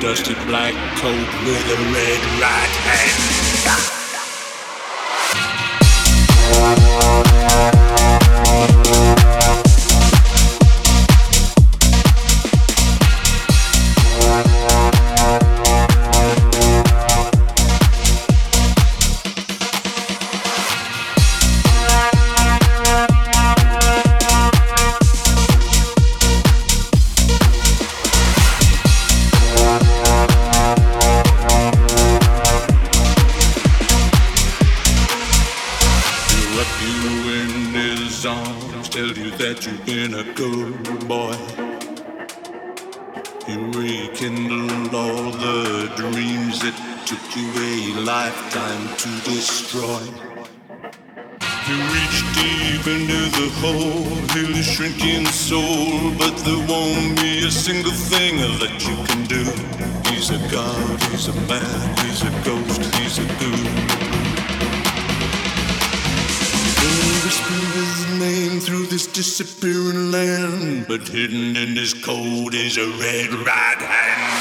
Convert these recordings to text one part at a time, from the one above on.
dusty black coat with a red right hand. designed to destroy. You reach deep into the hole, heal your shrinking soul, but there won't be a single thing that you can do. He's a god, he's a man, he's a ghost, he's a ghoul. Whisper his name through this disappearing land, but hidden in his coat is a red right hand.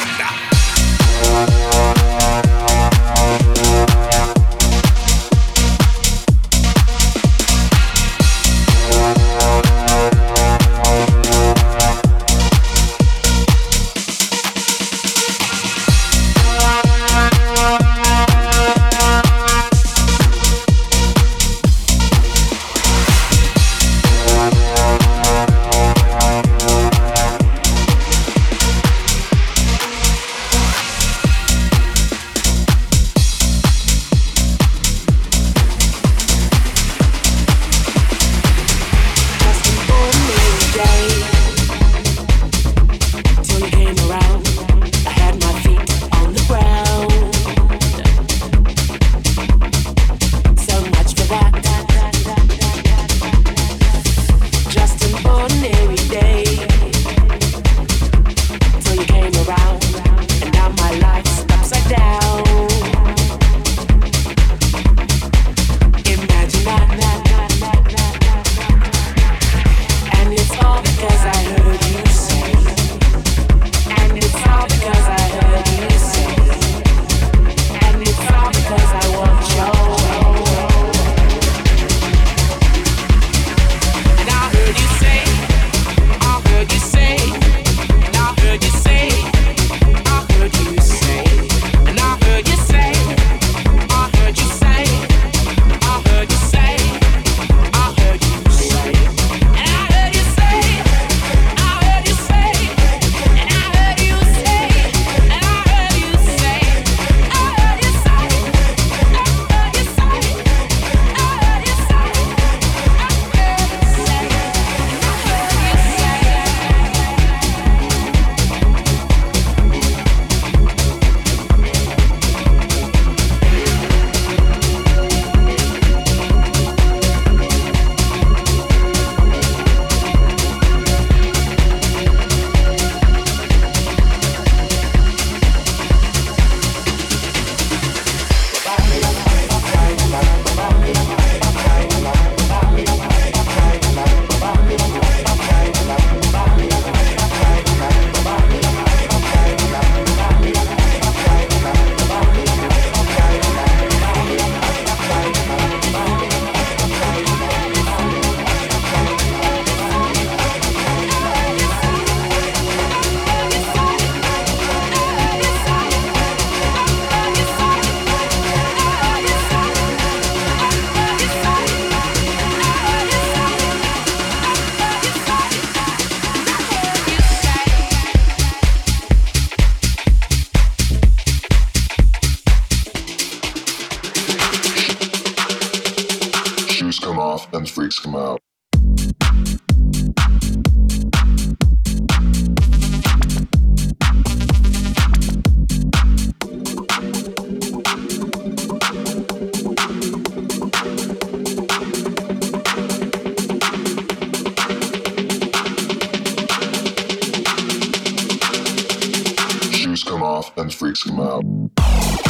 Freaks him out.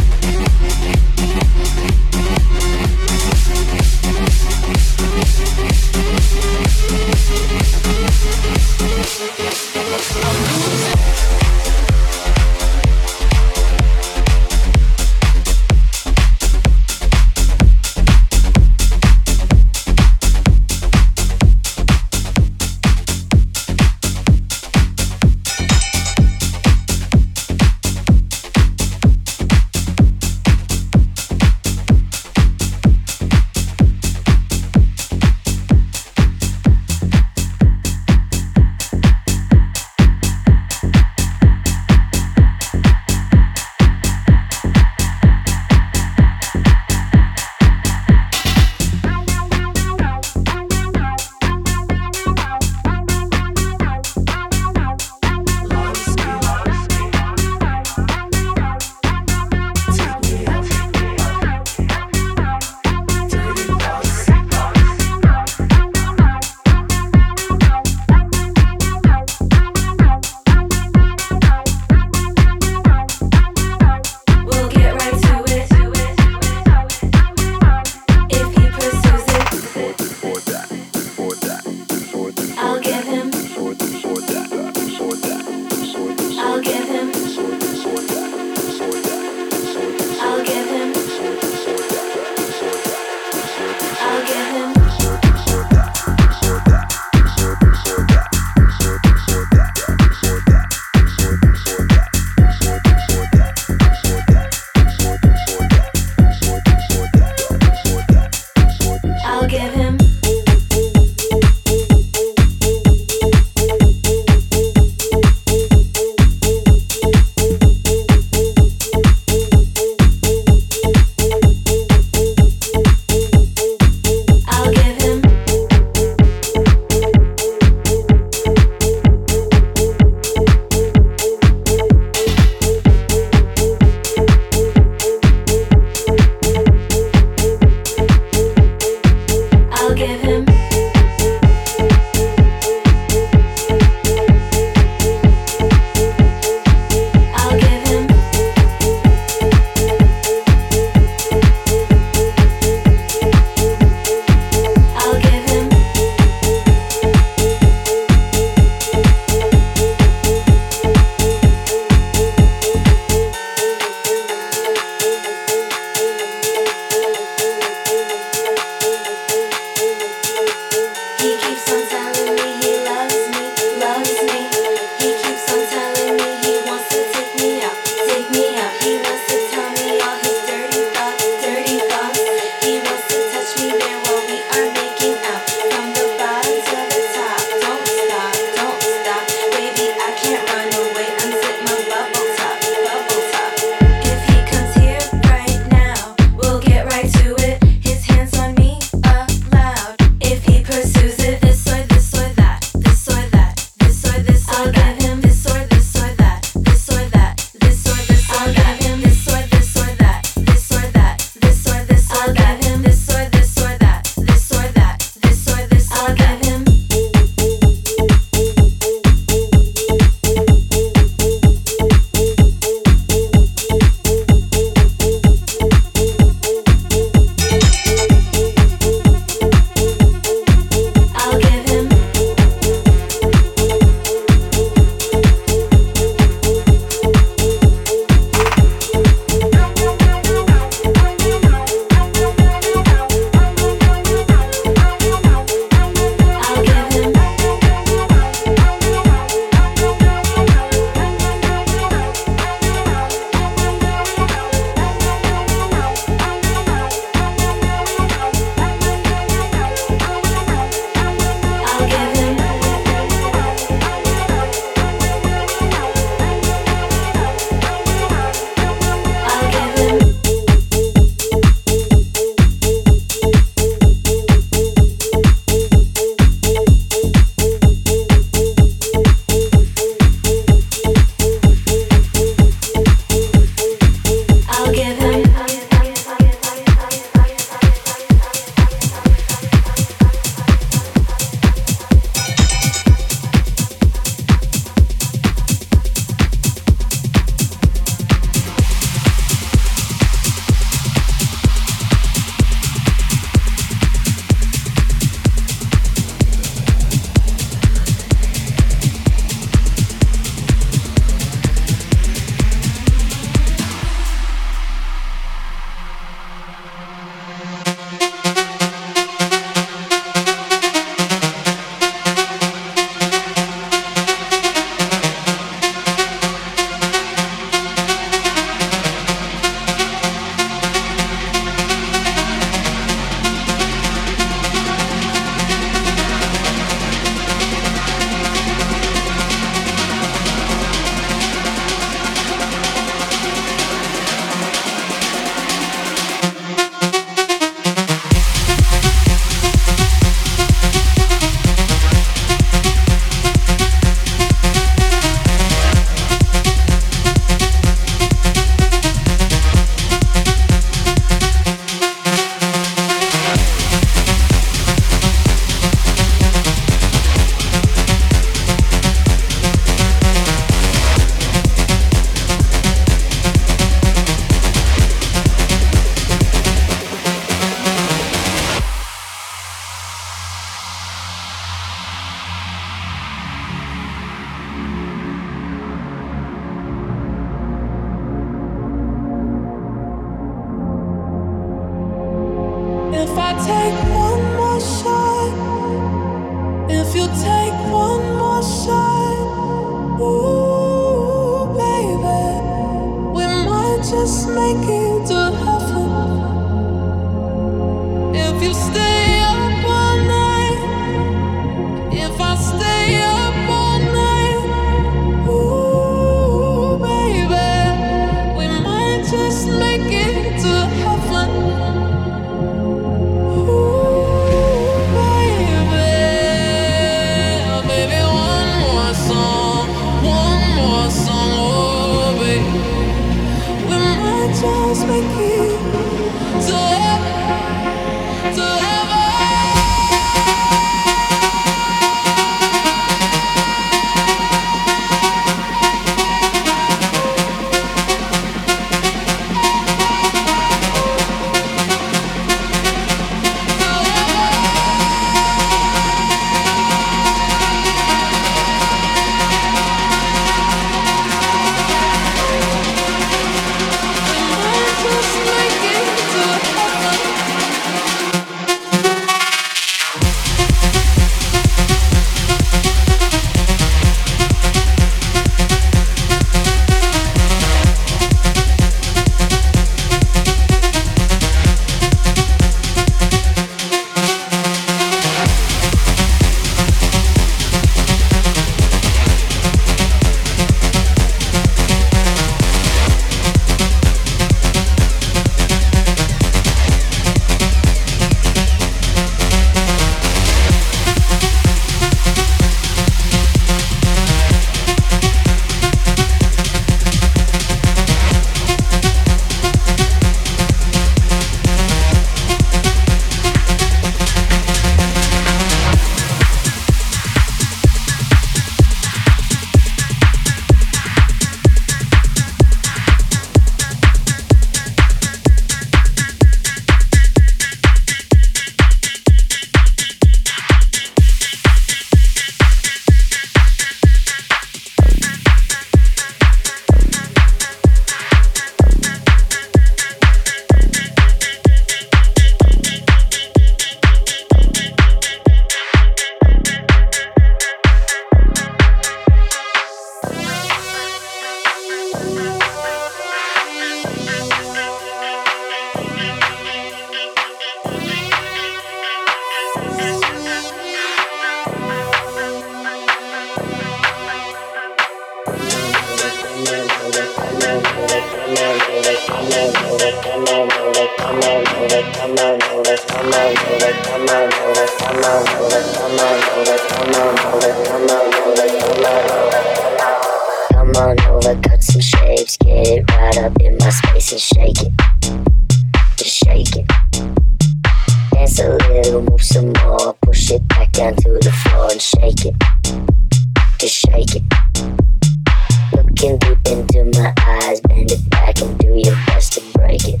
bend it back and do your best to break it.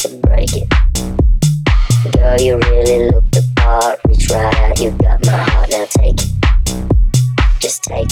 To break it. Girl, you really look the part. We right out, you got my heart, now take it. Just take it.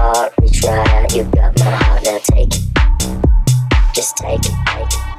heart, retry. You got my heart, now take it. Just take it, take it.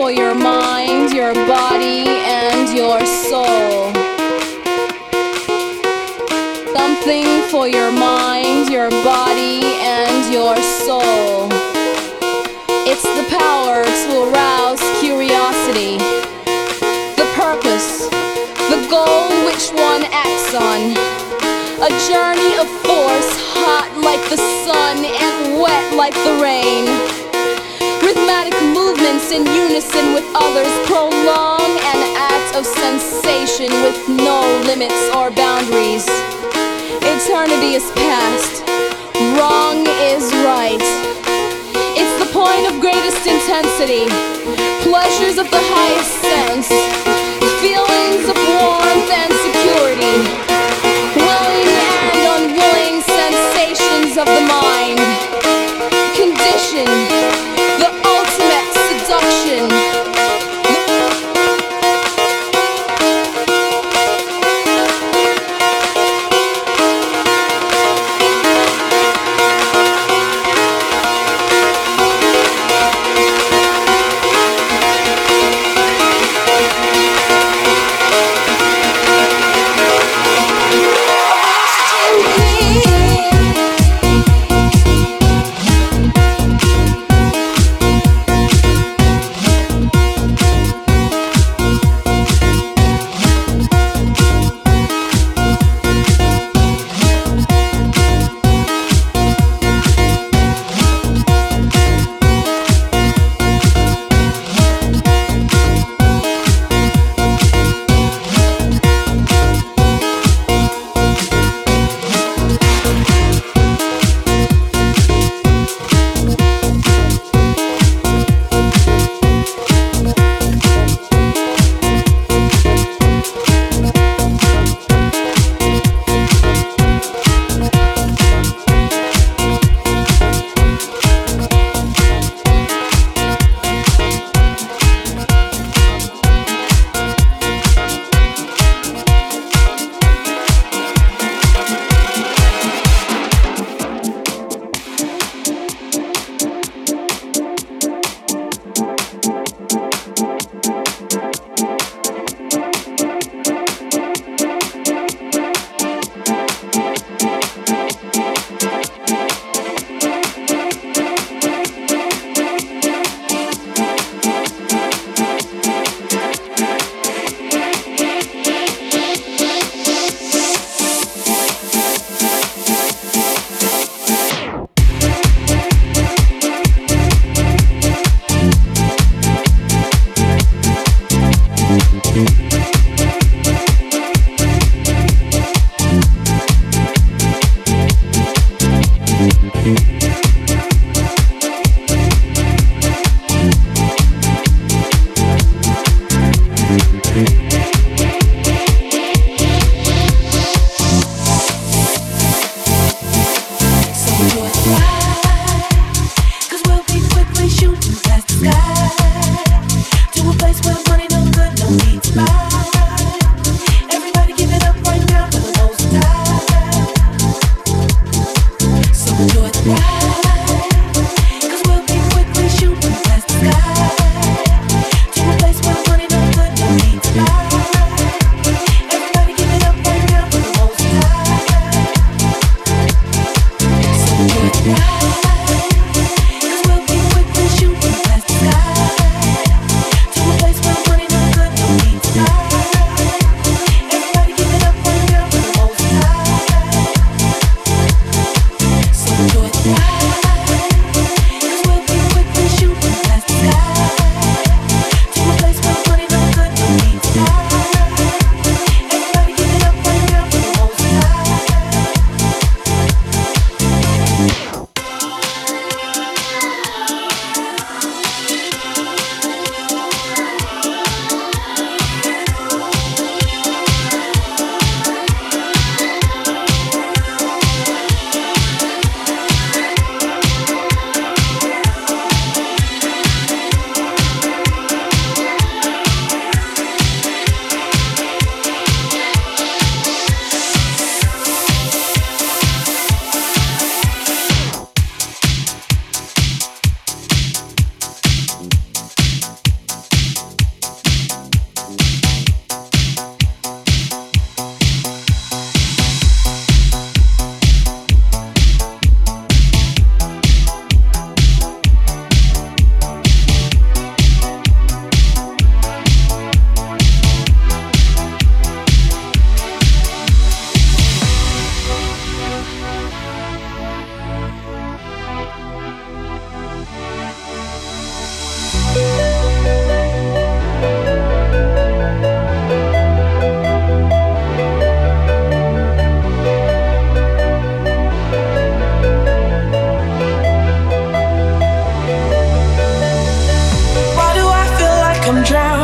for your mind, your body, and your soul. Something for your mind, your body, and your soul. It's the power to arouse curiosity, the purpose, the goal which one acts on. A journey of force, hot like the sun and wet like the rain in unison with others, prolong an act of sensation with no limits or boundaries. Eternity is past, wrong is right. It's the point of greatest intensity, pleasures of the highest sense, feelings of warmth and security, willing and unwilling sensations of the mind, condition.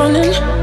running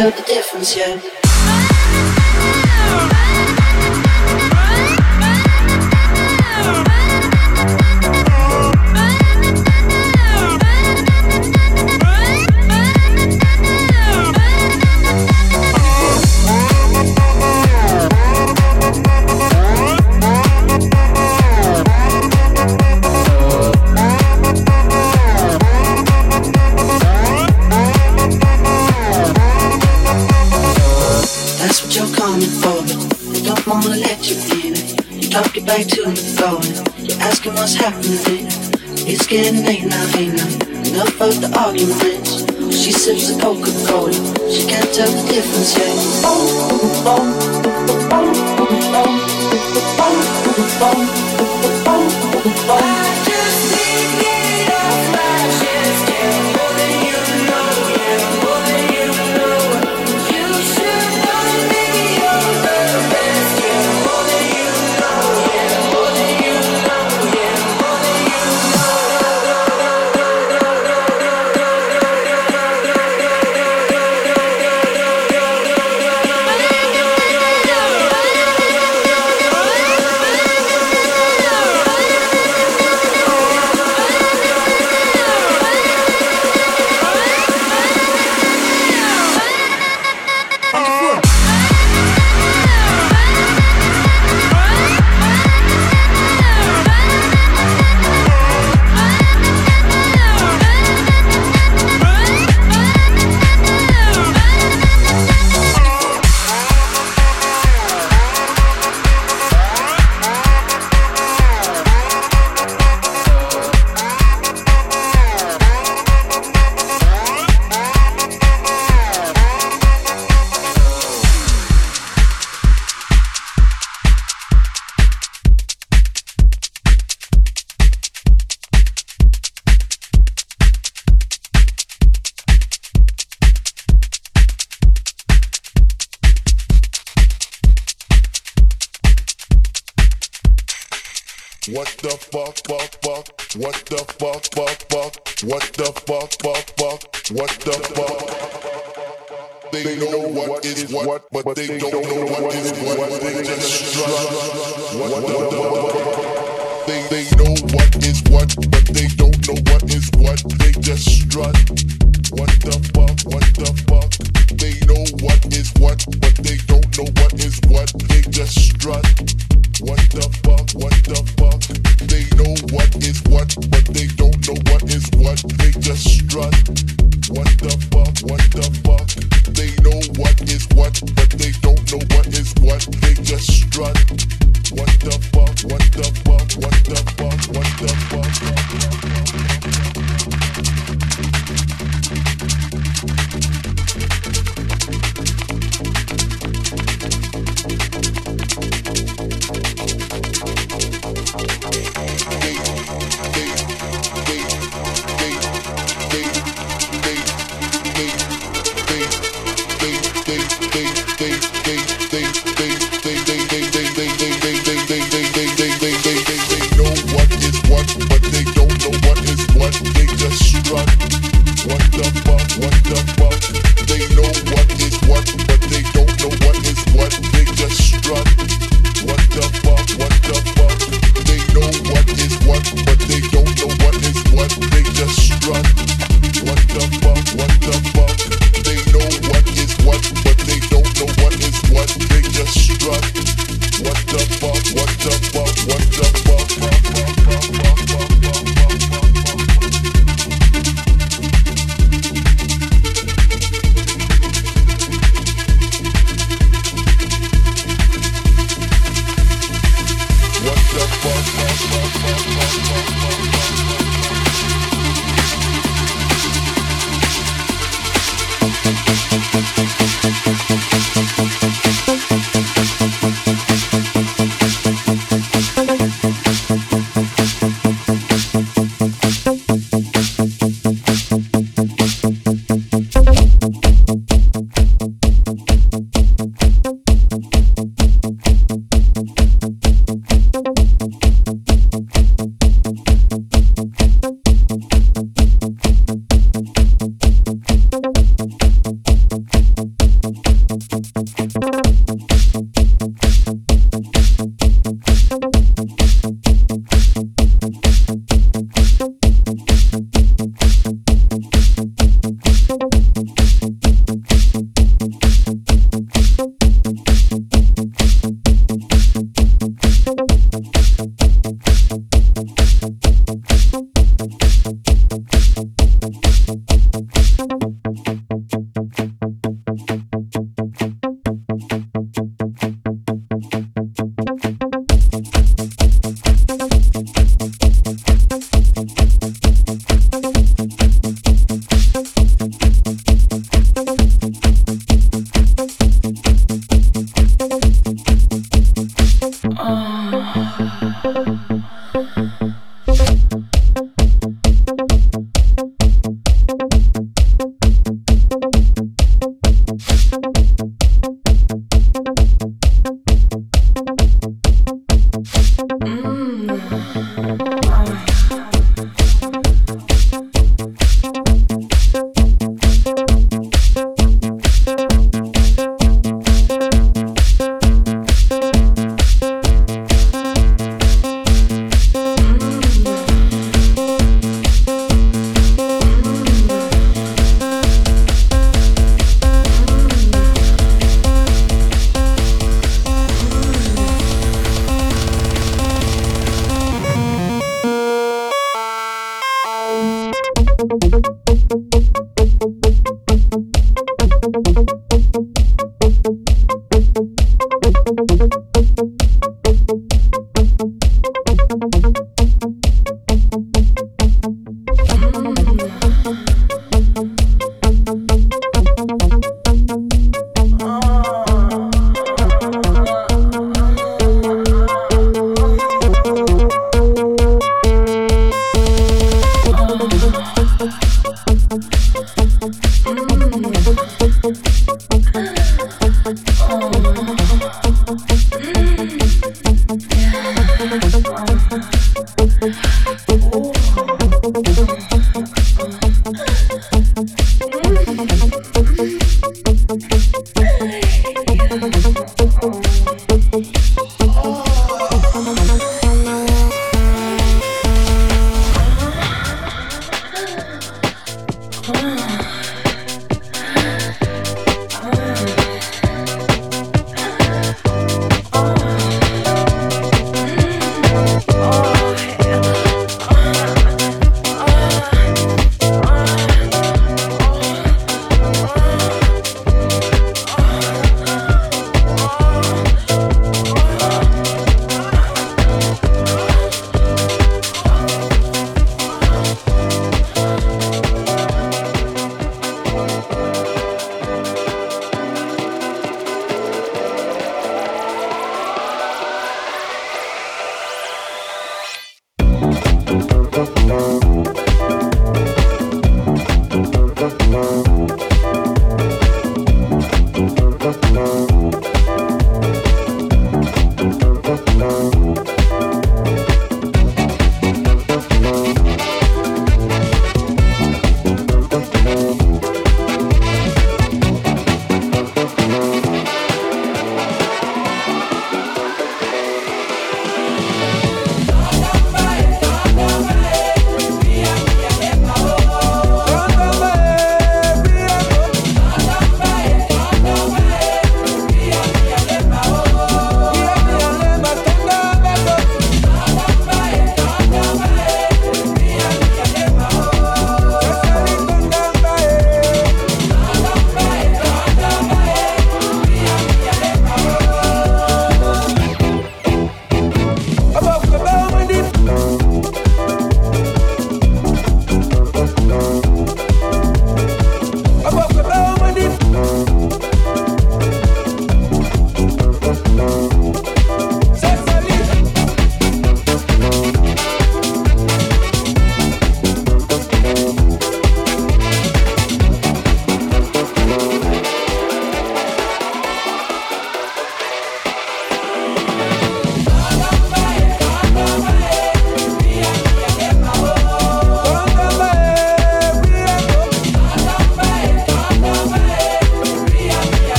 The difference yet. What's happening. It's getting hey now. Enough of the arguments. She sips a Coca-Cola. She can't tell the difference yet.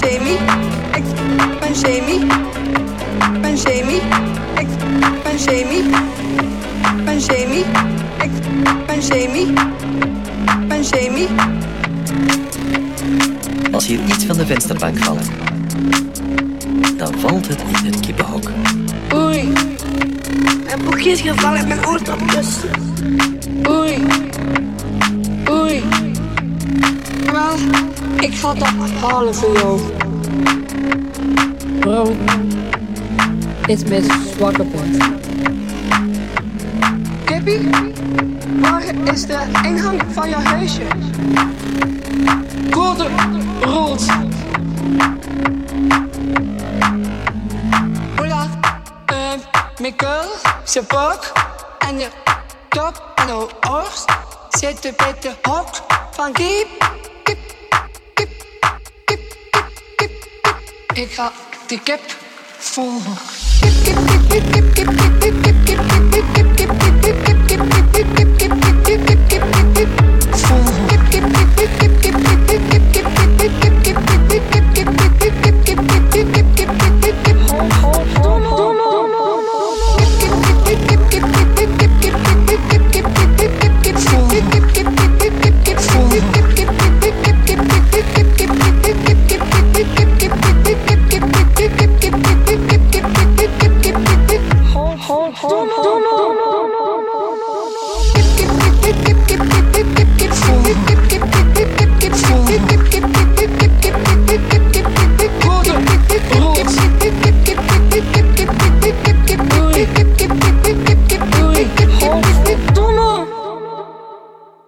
Ben Jamie. Ik ben Jamie. Ben Jamie. Ik ben Jamie. Ben Jamie. Ik ben Jamie. Ben Jamie. Als hier iets van de vensterbank valt, dan valt het in het kippenhok. Oei. Mijn boekje is gevallen in mijn oortopjes. Oei. Ik ga dat halen voor jou. Bro, dit is zwakke punt. Kippie, waar is de ingang van je huisje? Code rood. Hola, uh, keel, zijn buik en je kop en je oors zitten bij de hok van kip, Ik ga die kip